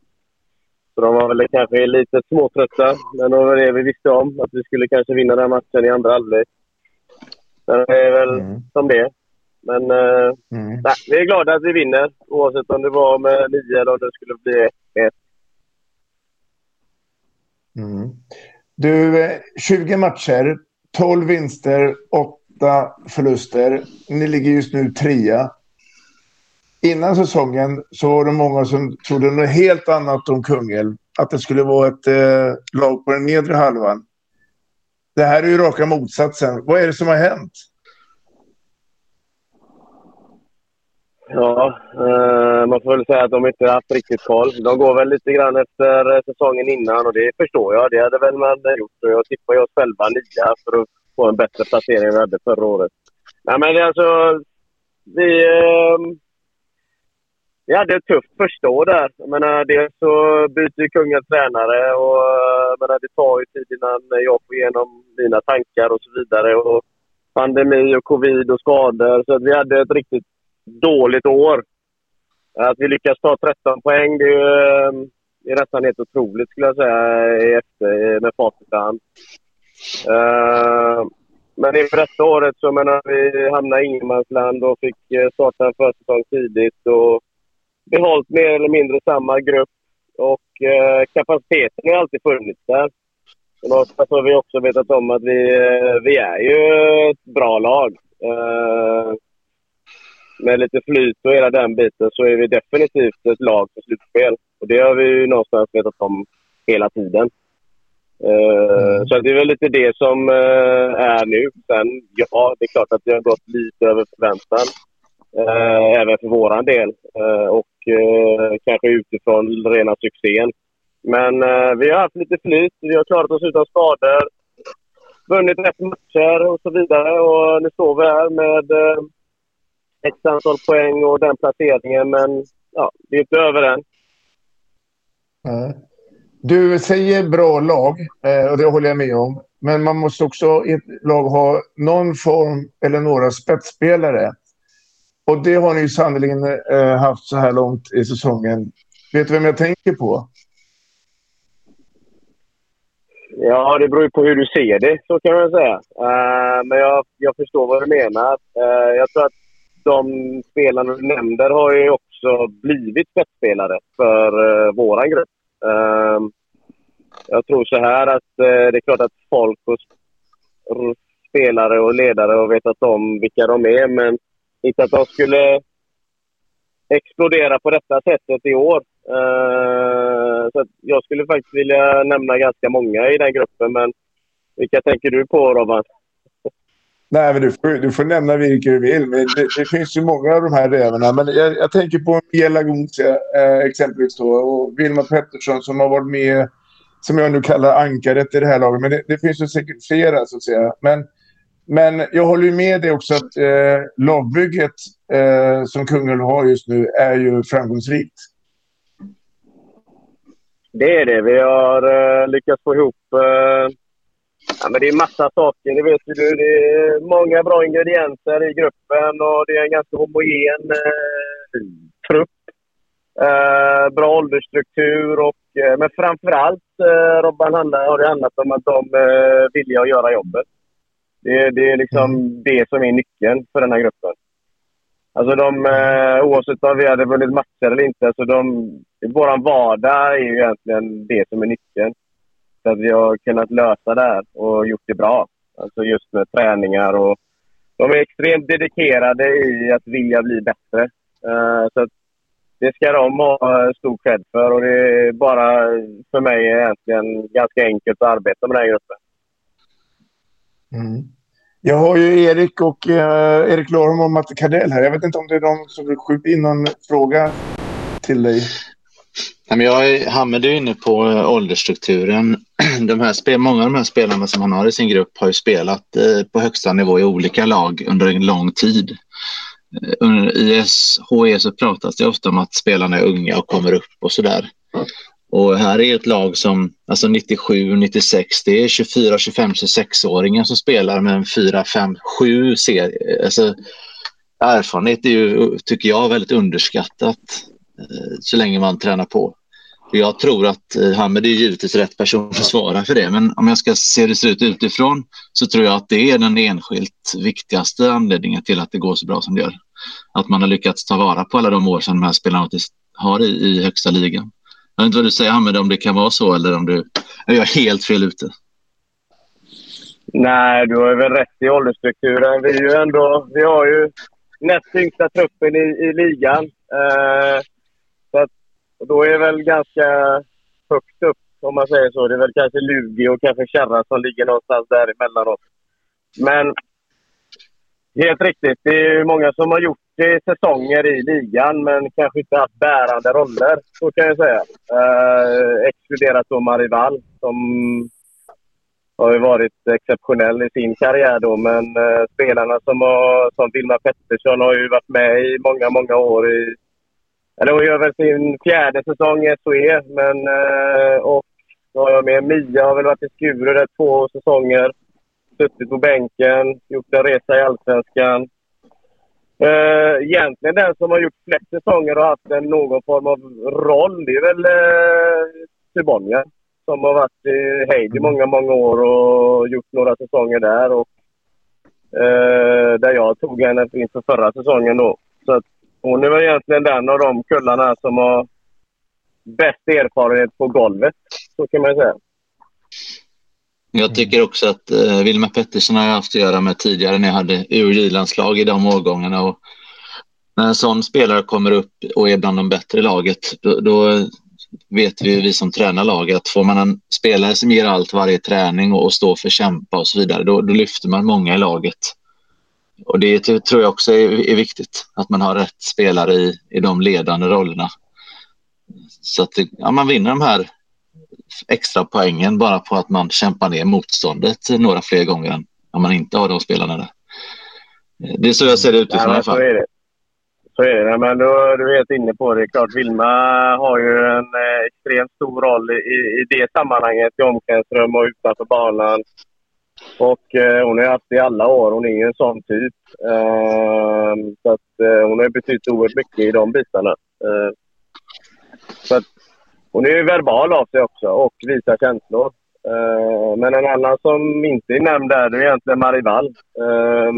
Så de var väl kanske lite småtrötta. Men det var det vi visste om. Att vi skulle kanske vinna den matchen i andra halvlek. Men det är väl som det. Men eh, nej, vi är glada att vi vinner. Oavsett om det var med nio eller om det skulle bli ett. Mm. Du, eh, 20 matcher, 12 vinster, 8 förluster. Ni ligger just nu trea. Innan säsongen så var det många som trodde något helt annat om Kungälv. Att det skulle vara ett eh, lag på den nedre halvan. Det här är ju raka motsatsen. Vad är det som har hänt? Ja, eh, man får väl säga att de inte haft riktigt koll. De går väl lite grann efter eh, säsongen innan och det förstår jag. Det hade väl man gjort. Jag tippar ju oss själva nia för att få en bättre placering än vi hade förra året. Nej, men det är alltså... Vi, eh, vi hade ett tufft första år där. Jag menar, dels så byter ju kungen tränare och eh, menar, det tar ju tid innan jag får igenom mina tankar och så vidare. Och pandemi och covid och skador. Så att vi hade ett riktigt dåligt år. Att vi lyckas ta 13 poäng, det är, ju, ehm, det är nästan helt otroligt skulle jag säga efter, eh, med facit i hand. Uh, men inför detta året så menar vi hamnade i ingenmansland och fick eh, starta en försäsong tidigt och behållit mer eller mindre samma grupp. Och uh, kapaciteten har alltid funnits där. Och någonstans har vi också vetat om att vi, vi är ju ett bra lag. Uh, med lite flyt och hela den biten så är vi definitivt ett lag för slutspel. Och det har vi ju någonstans vetat om hela tiden. Mm. Så det är väl lite det som eh, är nu. Sen, ja, det är klart att det har gått lite över förväntan. Eh, även för våran del. Och kanske utifrån rena succén. Men vi har haft lite flyt. Vi har klarat oss utan skador. Vunnit rätt matcher och så vidare. Och nu står vi här med x antal poäng och den placeringen. Men ja, vi är inte över än. Mm. Du säger bra lag eh, och det håller jag med om. Men man måste också i ett lag ha någon form eller några spetsspelare. Och det har ni sannerligen eh, haft så här långt i säsongen. Vet du vem jag tänker på? Ja, det beror ju på hur du ser det, så kan man säga. Uh, men jag, jag förstår vad du menar. Jag tror att de spelarna du nämner har ju också blivit spetsspelare för eh, våran grupp. Eh, jag tror så här att eh, det är klart att folk och spelare och ledare har vetat om vilka de är, men inte att de skulle explodera på detta sättet i år. Eh, så jag skulle faktiskt vilja nämna ganska många i den gruppen, men vilka tänker du på, Robban? Nej, men du får, du får nämna vilka du vill. Men det, det, finns ju många av de här rävarna. Men jag, jag tänker på Miguel Agoncia eh, exempelvis då. Och Vilma Pettersson som har varit med, som jag nu kallar ankaret i det här laget. Men det, det finns ju säkert flera så att säga. Men, men jag håller ju med dig också att eh, lagbygget eh, som Kungälv har just nu är ju framgångsrikt. Det är det. Vi har eh, lyckats få ihop eh, Ja, men det är massa saker, det vet ju du. Det är många bra ingredienser i gruppen och det är en ganska homogen eh, trupp. Eh, bra åldersstruktur och, eh, men framförallt eh, Robban handlar, har det handlat om att de eh, vilja att göra jobbet. Det, det är liksom mm. det som är nyckeln för den här gruppen. Alltså de, eh, oavsett om vi hade vunnit matcher eller inte, så de, vår vardag är ju egentligen det som är nyckeln att vi har kunnat lösa det här och gjort det bra. Alltså just med träningar och de är extremt dedikerade i att vilja bli bättre. Uh, så det ska de ha eh, stor cred för och det är bara för mig egentligen ganska enkelt att arbeta med den här gruppen. Mm. Jag har ju Erik och uh, Erik Larholm och Matte Kardell här. Jag vet inte om det är de som vill skjuta in någon fråga till dig. Jag Hammed är inne på eh, åldersstrukturen. (clears throat) De här, många av de här spelarna som han har i sin grupp har ju spelat eh, på högsta nivå i olika lag under en lång tid. Eh, under ISHE så pratas det ofta om att spelarna är unga och kommer upp och sådär. Och här är ett lag som, alltså 97, 96, det är 24, 25, 26-åringar som spelar med 4, 5, 7 serier. Alltså, erfarenhet är ju, tycker jag, väldigt underskattat så länge man tränar på. Jag tror att eh, Hamid Hamed är givetvis rätt person att svara för det, men om jag ska se hur det ser ut utifrån så tror jag att det är den enskilt viktigaste anledningen till att det går så bra som det gör. Att man har lyckats ta vara på alla de år som de här spelarna har i, i högsta ligan. Jag vet inte vad du säger Hamed, om det kan vara så eller om du är jag helt fel ute? Nej, du har väl rätt i åldersstrukturen. Vi, är ju ändå, vi har ju näst yngsta truppen i, i ligan. Eh, och då är det väl ganska högt upp, om man säger så. Det är väl kanske Lugi och kanske Kärra som ligger någonstans däremellan oss. Men helt riktigt, det är många som har gjort det säsonger i ligan, men kanske inte haft bärande roller, så kan jag säga. Eh, exkluderat då Marival, som har ju varit exceptionell i sin karriär då, men eh, spelarna som, har, som Vilma Pettersson har ju varit med i många, många år i eller hon gör väl sin fjärde säsong i SOE. Men, eh, och så har jag med Mia har väl varit i Skuru där två säsonger. Suttit på bänken, gjort en resa i Allsvenskan. Uh, egentligen den som har gjort flest säsonger och haft en, någon form av roll, det är väl uh, Sibonja. Som har varit i Hejd i många, många år och gjort några säsonger där. Och, uh, där jag tog henne inför förra säsongen då. Så att hon är väl egentligen den av de kullarna som har bäst erfarenhet på golvet. Så kan man säga. Jag tycker också att eh, Wilma Pettersson har jag haft att göra med tidigare när jag hade UJ-landslag i de årgångarna. Och när en sån spelare kommer upp och är bland de bättre i laget, då, då vet vi, vi som tränar laget, att får man en spelare som ger allt varje träning och, och står för kämpa och så vidare, då, då lyfter man många i laget. Och det tror jag också är, är viktigt, att man har rätt spelare i, i de ledande rollerna. Så att det, ja, man vinner de här extra poängen bara på att man kämpar ner motståndet några fler gånger än om man inte har de spelarna där. Det är så jag ser det utifrån i alla fall. Så är det. Så är det. Men du, du är helt inne på det. Klart, Vilma har ju en eh, extremt stor roll i, i det sammanhanget i omklädningsrum och utanför banan. Och eh, hon har haft det i alla år. Hon är en sån typ. Eh, så att, eh, hon har betytt oerhört mycket i de bitarna. Eh, så att, hon är ju verbal av sig också och visar känslor. Uh, men en annan som inte är nämnd där, det är egentligen Marivall. Uh,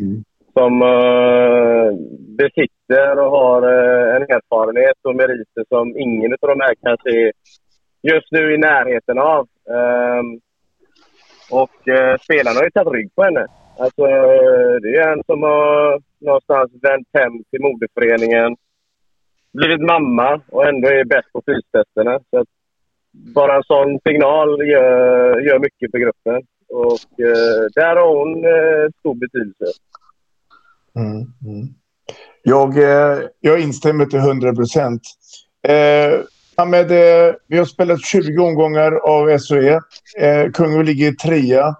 mm. Som uh, besitter och har uh, en erfarenhet och meriter som ingen av de här kanske är just nu i närheten av. Ehm, och eh, spelarna har ju tagit rygg på henne. Alltså, eh, det är en som har någonstans vänt hem till moderföreningen blivit mamma och ändå är bäst på fystesterna. Så bara en sån signal gör, gör mycket för gruppen. Och eh, där har hon eh, stor betydelse. Mm, mm. Jag, eh, jag instämmer till 100 procent. Eh, Ahmed, eh, vi har spelat 20 omgångar av SOE. Eh, Kungälv ligger trea.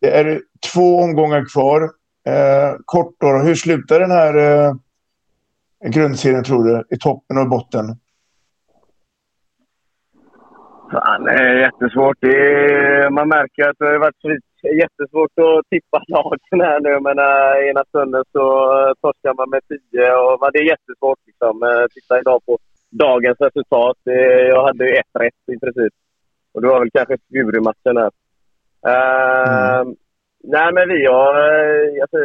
Det är två omgångar kvar. Eh, kort då, hur slutar den här eh, grundserien tror du? I toppen och botten? Fan, det är jättesvårt. Det är, man märker att det har varit jättesvårt att tippa lagen här nu. Men äh, ena stunden så eh, torskar man med 10 och det är jättesvårt. Liksom. Äh, titta idag på dagens resultat. Det, jag hade ju ett rätt i princip. Och det var väl kanske Skurumatchen här. Äh, mm. Nej, men vi har... Alltså,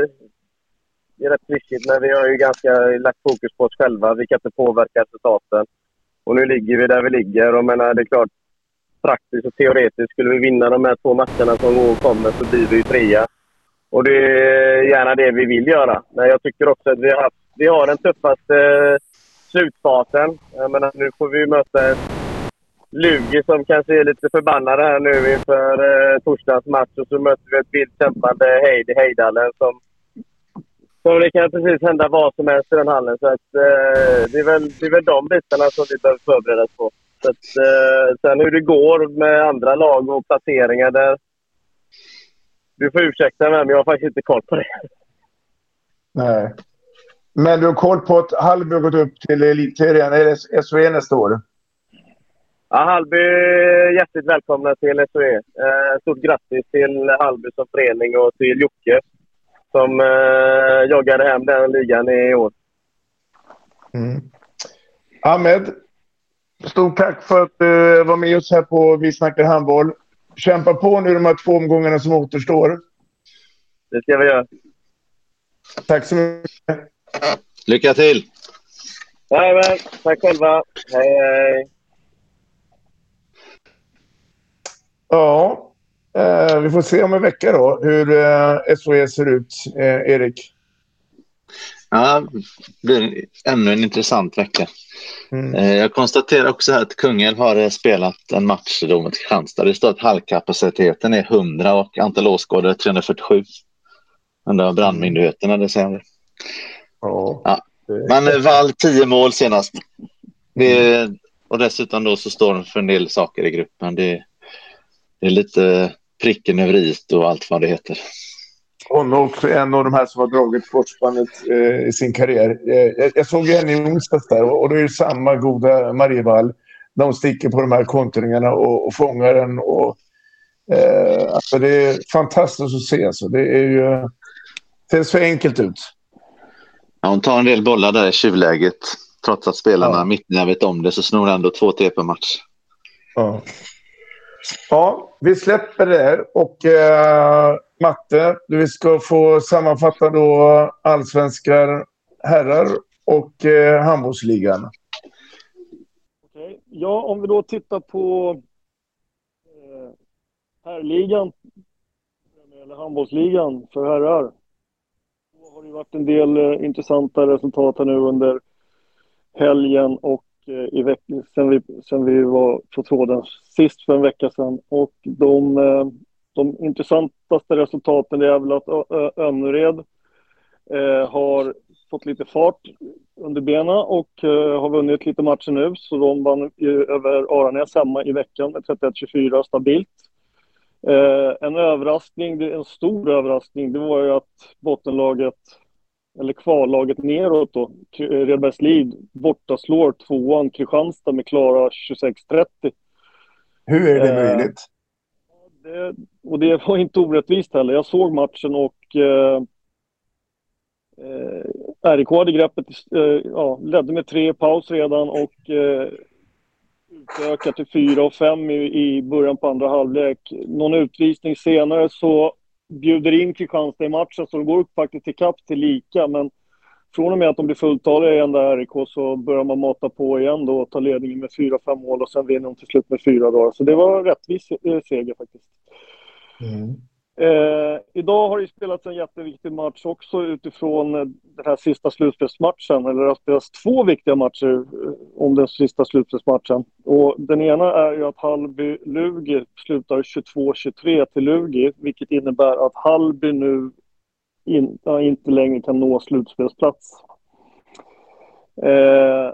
det är rätt klyschigt, men vi har ju ganska lagt fokus på oss själva. Vi kan inte påverka resultaten. Och nu ligger vi där vi ligger. Och menar, det är klart, praktiskt och teoretiskt, skulle vi vinna de här två matcherna som kommer så blir vi trea. Och det är gärna det vi vill göra. Men jag tycker också att vi har, haft, vi har den tuffaste eh, slutfasen. Jag menar, nu får vi möta ett Lugi som kanske är lite förbannade här nu inför eh, torsdagens match. Och så möter vi ett vilt kämpande Heidi Hejdalen som så det kan precis hända vad som helst i den hallen. Så att, eh, det, är väl, det är väl de bitarna som vi behöver förbereda oss på. Så att, eh, sen hur det går med andra lag och placeringar där... Du får ursäkta mig, men jag har faktiskt inte koll på det. Nej. Men du har koll på att Hallby har gått upp till elitserien, eller SOE nästa år? Ja, Hallby hjärtligt välkomna till SOE. Eh, stort grattis till Hallby som förening och till Jocke som eh, joggade hem den ligan i år. Mm. Ahmed, stort tack för att du var med oss här på Vi snackar handboll. Kämpa på nu de här två omgångarna som återstår. Det ska vi göra. Tack så mycket. Lycka till! Jajamän, tack själva. Hej, hej. Ja, Eh, vi får se om en vecka då hur eh, SOE ser ut, eh, Erik. Ja, det blir ännu en intressant vecka. Mm. Eh, jag konstaterar också här att Kungälv har eh, spelat en match då mot Kristianstad. Det står att hallkapaciteten är 100 och antal åskådare 347. Undrar vad brandmyndigheterna det säger. Ja. ja. Men Wall 10 mål senast. Det, och dessutom då så står de för en del saker i gruppen. Det, det är lite pricken över i och allt vad det heter. Hon är också en av de här som har dragit sportspannet eh, i sin karriär. Eh, jag, jag såg henne i onsdags där och, det är samma goda Marievall. De sticker på de här kontringarna och, och fångar den. Och, eh, alltså det är fantastiskt att se. Alltså. Det är ju... Ser så enkelt ut. Ja, hon tar en del bollar där i tjuvläget. Trots att spelarna ja. mitt vet om det så snor ändå två tre per match. Ja. ja, vi släpper det här. Och eh, Matte, du ska få sammanfatta då allsvenskar herrar och eh, handbollsligan. Okay. Ja, om vi då tittar på eh, herrligan, eller handbollsligan för herrar. Har det varit en del eh, intressanta resultat här nu under helgen och eh, i veckan sen vi, sen vi var på tråden sist för en vecka sedan. Och de, eh, de intressantaste resultaten är väl att Önnered eh, har fått lite fart under benen och uh, har vunnit lite matcher nu. Så de vann över Aranäs hemma i veckan med 31-24 stabilt. Uh, en överraskning, en stor överraskning, det var ju att bottenlaget, eller kvallaget neråt då, Redbergslid, borta slår tvåan Kristianstad med klara 26-30. Hur är det uh, möjligt? Det, och det var inte orättvist heller. Jag såg matchen och Eh, RIK hade greppet, eh, ja, ledde med tre paus redan och eh, utökade till fyra och fem i, i början på andra halvlek. Någon utvisning senare så bjuder in Kristianstad i matchen så det går faktiskt till kapp till lika men från och med att de blir fulltaliga igen där RIK så börjar man mata på igen då och ta ledningen med fyra, fem mål och sen vinner de till slut med fyra dagar. Så det var en rättvis eh, seger faktiskt. Mm. Eh, idag har det spelats en jätteviktig match också utifrån eh, den här sista slutspelsmatchen. Eller det har spelats två viktiga matcher eh, om den sista slutspelsmatchen. Och den ena är ju att Hallby-Lugi slutar 22-23 till Lugi, vilket innebär att Hallby nu in, ja, inte längre kan nå slutspelsplats. Eh,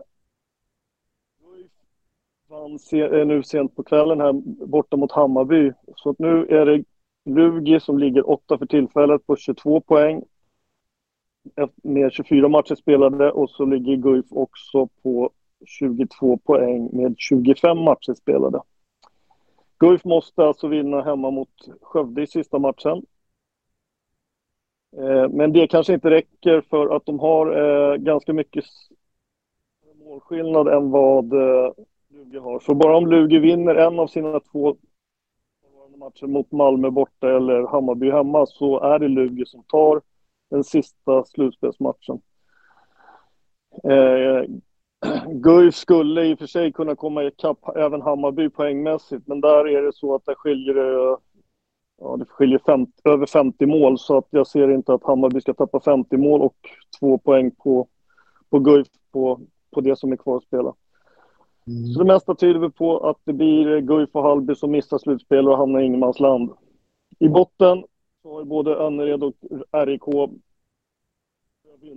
vann se, eh, nu sent på kvällen här borta mot Hammarby. Så nu är det Lugi som ligger åtta för tillfället på 22 poäng. Med 24 matcher spelade och så ligger Guif också på 22 poäng med 25 matcher spelade. Guif måste alltså vinna hemma mot Skövde i sista matchen. Eh, men det kanske inte räcker för att de har eh, ganska mycket målskillnad än vad eh, Lugi har. Så bara om Lugi vinner en av sina två matchen mot Malmö borta eller Hammarby hemma så är det Lugi som tar den sista slutspelsmatchen. Eh, (clears throat) Guif skulle i och för sig kunna komma ikapp även Hammarby poängmässigt, men där är det så att det skiljer, eh, ja, det skiljer 50, över 50 mål, så att jag ser inte att Hammarby ska tappa 50 mål och två poäng på, på Guif på, på det som är kvar att spela. Mm. Så det mesta tyder på att det blir Guif och Hallby som missar slutspel och hamnar i ingenmansland. I botten så har både Önnered och RIK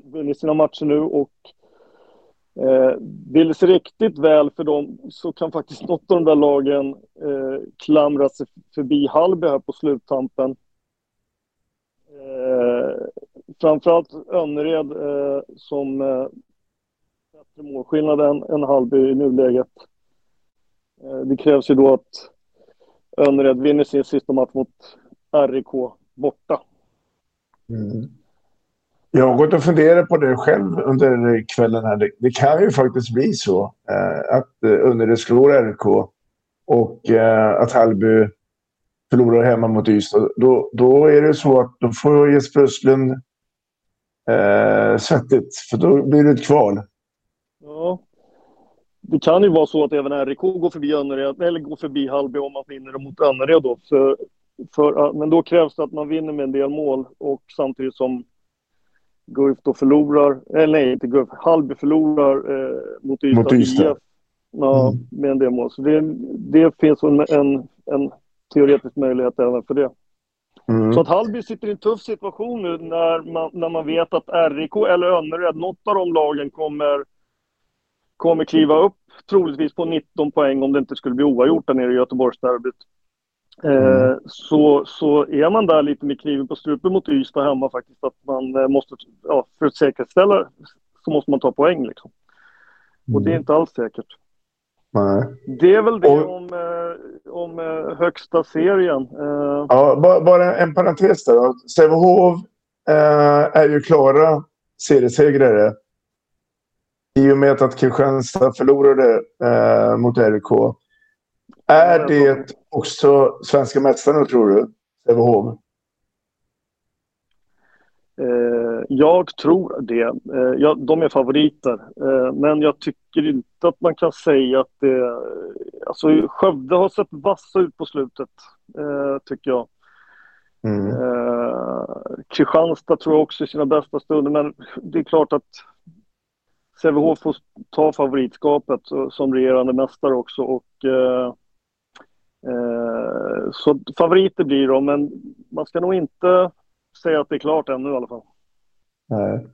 vunnit sina matcher nu och eh, vill det sig riktigt väl för dem så kan faktiskt något av de där lagen eh, klamra sig förbi Hallby här på sluttampen. Eh, framförallt Önnered eh, som eh, bättre målskillnad än, än Hallby i nuläget. Eh, det krävs ju då att Önnered vinner sin sista match mot RIK borta. Mm. Jag har gått och funderat på det själv under kvällen. här. Det, det kan ju faktiskt bli så eh, att eh, Önnered slår RIK och eh, att Hallby förlorar hemma mot Ystad. Då, då är det så att då får Jesper Östlund eh, svettigt, för då blir det ett kval. Ja. Det kan ju vara så att även RIK går förbi Önnered, eller går förbi Hallby om man vinner mot Önnered då. För, för, men då krävs det att man vinner med en del mål och samtidigt som Guif då förlorar, eller nej inte Guif, Hallby förlorar eh, mot Ystad. Mot Ystad. IF, ja, mm. med en del mål. Så det, det finns en, en, en teoretisk möjlighet även för det. Mm. Så att Hallby sitter i en tuff situation nu när man, när man vet att RIK eller Önnered, något av de lagen kommer kommer kliva upp troligtvis på 19 poäng om det inte skulle bli oavgjort där nere i Göteborgsderbyt. Eh, mm. så, så är man där lite med kniven på strupen mot Ystad hemma faktiskt att man eh, måste, ja, för att säkerställa så måste man ta poäng liksom. Och det är mm. inte alls säkert. Nej. Det är väl det och, om, eh, om eh, högsta serien. Eh. Ja, bara, bara, en parentes där. Sävehof eh, är ju klara seriesegrare. I och med att Kristianstad förlorade eh, mot RIK. Är det också svenska mästarna, tror du? Sävehof? Eh, jag tror det. Eh, ja, de är favoriter. Eh, men jag tycker inte att man kan säga att det... Alltså Skövde har sett vassa ut på slutet, tycker jag. Mm. Kristianstad tror jag också i sina bästa stunder, men det är klart att Sävehof får ta favoritskapet som regerande mästare också. Och, eh, eh, så favoriter blir de, men man ska nog inte säga att det är klart ännu i alla fall. Nej.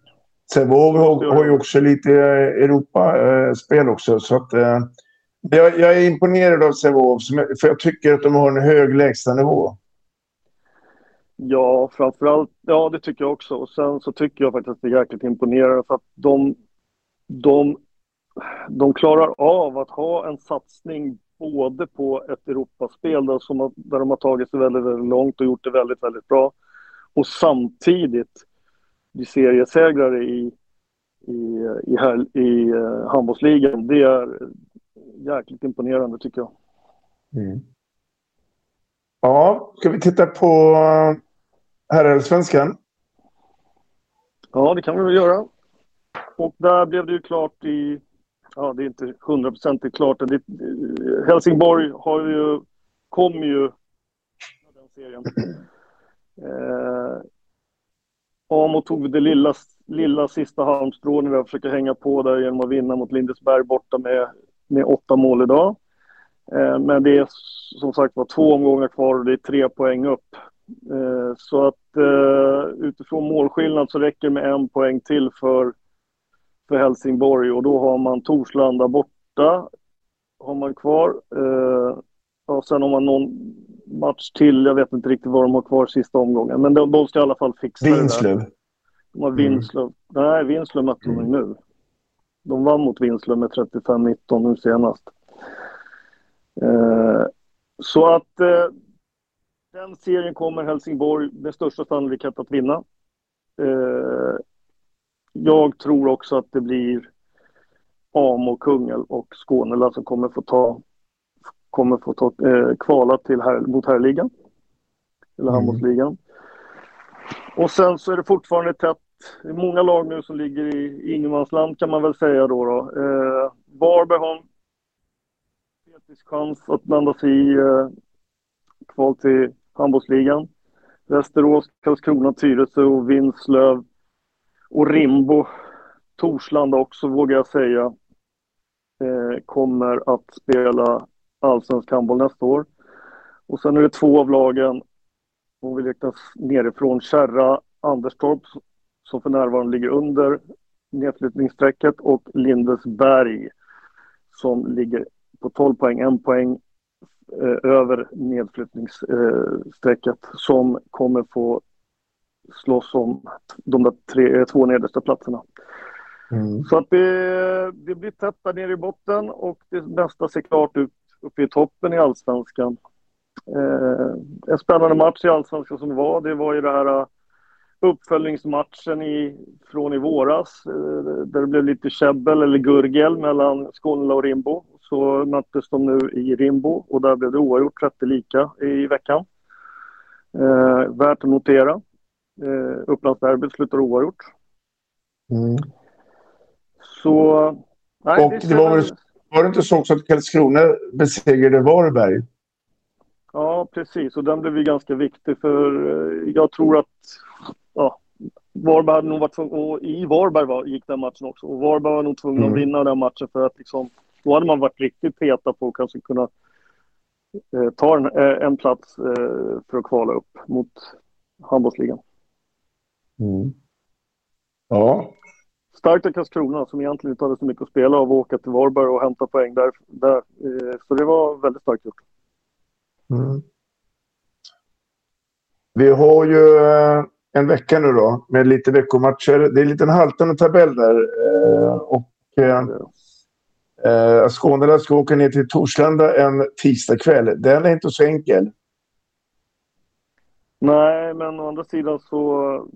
Sävehof har, har ju också lite Europaspel också. Så att, eh, jag, jag, är imponerad av Sävehof, för jag tycker att de har en hög lägstanivå. Ja, framförallt. Ja, det tycker jag också. Och sen så tycker jag faktiskt att det är jäkligt imponerande för att de, de, de klarar av att ha en satsning både på ett Europaspel där, som, där de har tagit sig väldigt, väldigt långt och gjort det väldigt, väldigt bra. Och samtidigt bli seriesegrare i, i, i, i, i uh, handbollsligan. Det är jäkligt imponerande tycker jag. Mm. Ja, ska vi titta på herrallsvenskan? Ja, det kan vi väl göra. Och där blev det ju klart i... Ja, det är inte hundraprocentigt klart. Det, eh, Helsingborg har ju, kom ju den serien. Eh, Amo tog det lilla, lilla sista när vi försöker hänga på där genom att vinna mot Lindesberg borta med, med åtta mål idag. Eh, men det är som sagt var två omgångar kvar och det är tre poäng upp. Eh, så att eh, utifrån målskillnad så räcker det med en poäng till för, för Helsingborg och då har man Torslanda borta har man kvar. Eh, och sen har man någon match till. Jag vet inte riktigt vad de har kvar sista omgången. Men de, de ska i alla fall fixa Vinslöv. det där. De har Vinslöv. Mm. Nej, Vinslöv mötte de mm. nu. De vann mot Vinslöv med 35-19 nu senast. Eh, så att eh, den serien kommer Helsingborg med största sannolikhet att vinna. Eh, jag tror också att det blir Amo, Kungälv och Skånela som kommer få ta kommer få ta, eh, kvala till här, mot herrligan. Eller mm. handbollsligan. Och sen så är det fortfarande tätt. Det är många lag nu som ligger i ingenmansland kan man väl säga då. då. Eh, Varberg har en chans att blanda sig i eh, kval till handbollsligan. Västerås, Karlskrona, Tyresö och Vinslöv och Rimbo. Torslanda också vågar jag säga. Eh, kommer att spela allsvensk handboll nästa år. Och sen är det två av lagen, om vi räknas nerifrån, Kärra, Anderstorp som för närvarande ligger under nedflyttningsstrecket och Lindesberg som ligger på 12 poäng, en poäng eh, över nedflyttningsstrecket som kommer få slåss om de där tre, eh, två nedersta platserna. Mm. Så att det, det blir tätt där nere i botten och det bästa ser klart ut uppe i toppen i allsvenskan. Eh, en spännande match i allsvenskan som var, det var ju det här uh, uppföljningsmatchen i, från i våras eh, där det blev lite käbbel eller gurgel mellan Skåne och Rimbo. Så möttes de nu i Rimbo och där blev det oavgjort 30 lika i veckan. Eh, värt att notera. Eh, Upplandsderbyt slutar oavgjort. Mm. Så... Nej, och det, det var väl var det inte så också att Karlskrona besegrade Varberg? Ja, precis. Och den blev ju ganska viktig för eh, jag tror att ja, Varberg hade nog varit och i Varberg var, gick den matchen också. Och Varberg var nog tvungen mm. att vinna den matchen för att liksom, då hade man varit riktigt heta på att kanske kunna eh, ta en, eh, en plats eh, för att kvala upp mot handbollsligan. Mm. Ja, starkt av Karlskrona som egentligen inte hade så mycket att spela av att åka till Varberg och hämta poäng där. där. Eh, så det var väldigt starkt gjort. Mm. Vi har ju eh, en vecka nu då med lite veckomatcher. Det är en liten haltande tabell där. Eh, och eh, Skåne ska åka ner till Torslanda en tisdagkväll. Den är inte så enkel. Nej, men å andra sidan så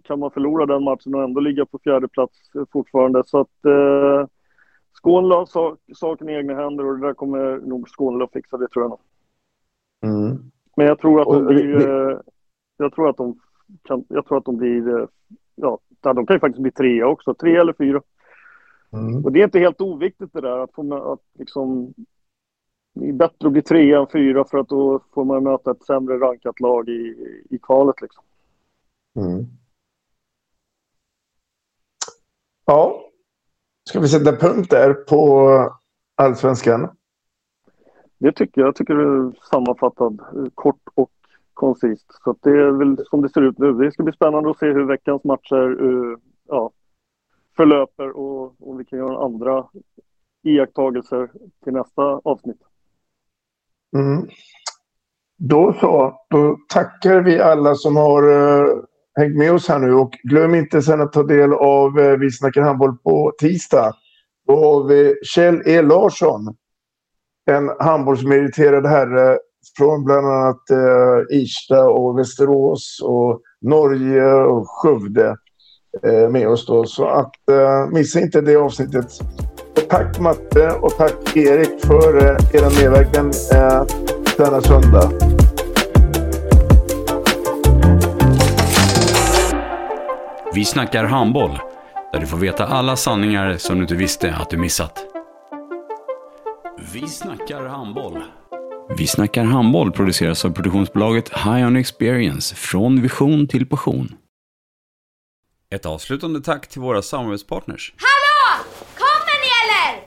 kan man förlora den matchen och ändå ligga på fjärde plats fortfarande. Så att eh, Skåne har sak, saken i egna händer och det där kommer nog Skåne att fixa, det tror jag nog. Mm. Men jag tror att de Och blir... eh, Jag tror att de kan, jag tror att de blir... eh, Ja, de kan ju faktiskt bli trea också. Tre eller fyra. Mm. Och det är inte helt oviktigt det där att få att liksom... Det är bättre att bli trea än fyra för att då får man möta ett sämre rankat lag i, i kvalet liksom. Mm. Ja, ska vi sätta punkt där på allsvenskan? Det tycker jag. Jag tycker det är sammanfattad eh, kort och koncist. Så det är väl som det ser ut nu. Det ska bli spännande att se hur veckans matcher eh, ja, förlöper och om vi kan göra andra iakttagelser till nästa avsnitt. Mm. Då så, då tackar vi alla som har uh, hängt med oss här nu och glöm inte sen att ta del av uh, Vi snackar handboll på tisdag. Då har vi Kjell E Larsson, en handbollsmeriterad herre från bland annat uh, Irsta och Västerås och Norge och Skövde med oss då. Så att missa inte det avsnittet. Tack Matte och tack Erik för uh, er medverkan uh, denna söndag. Vi snackar handboll, där du får veta alla sanningar som du inte visste att du missat. Vi snackar handboll. Vi snackar handboll produceras av produktionsbolaget High On Experience, från vision till passion. Ett avslutande tack till våra samarbetspartners. Hallå! Kommer ni eller?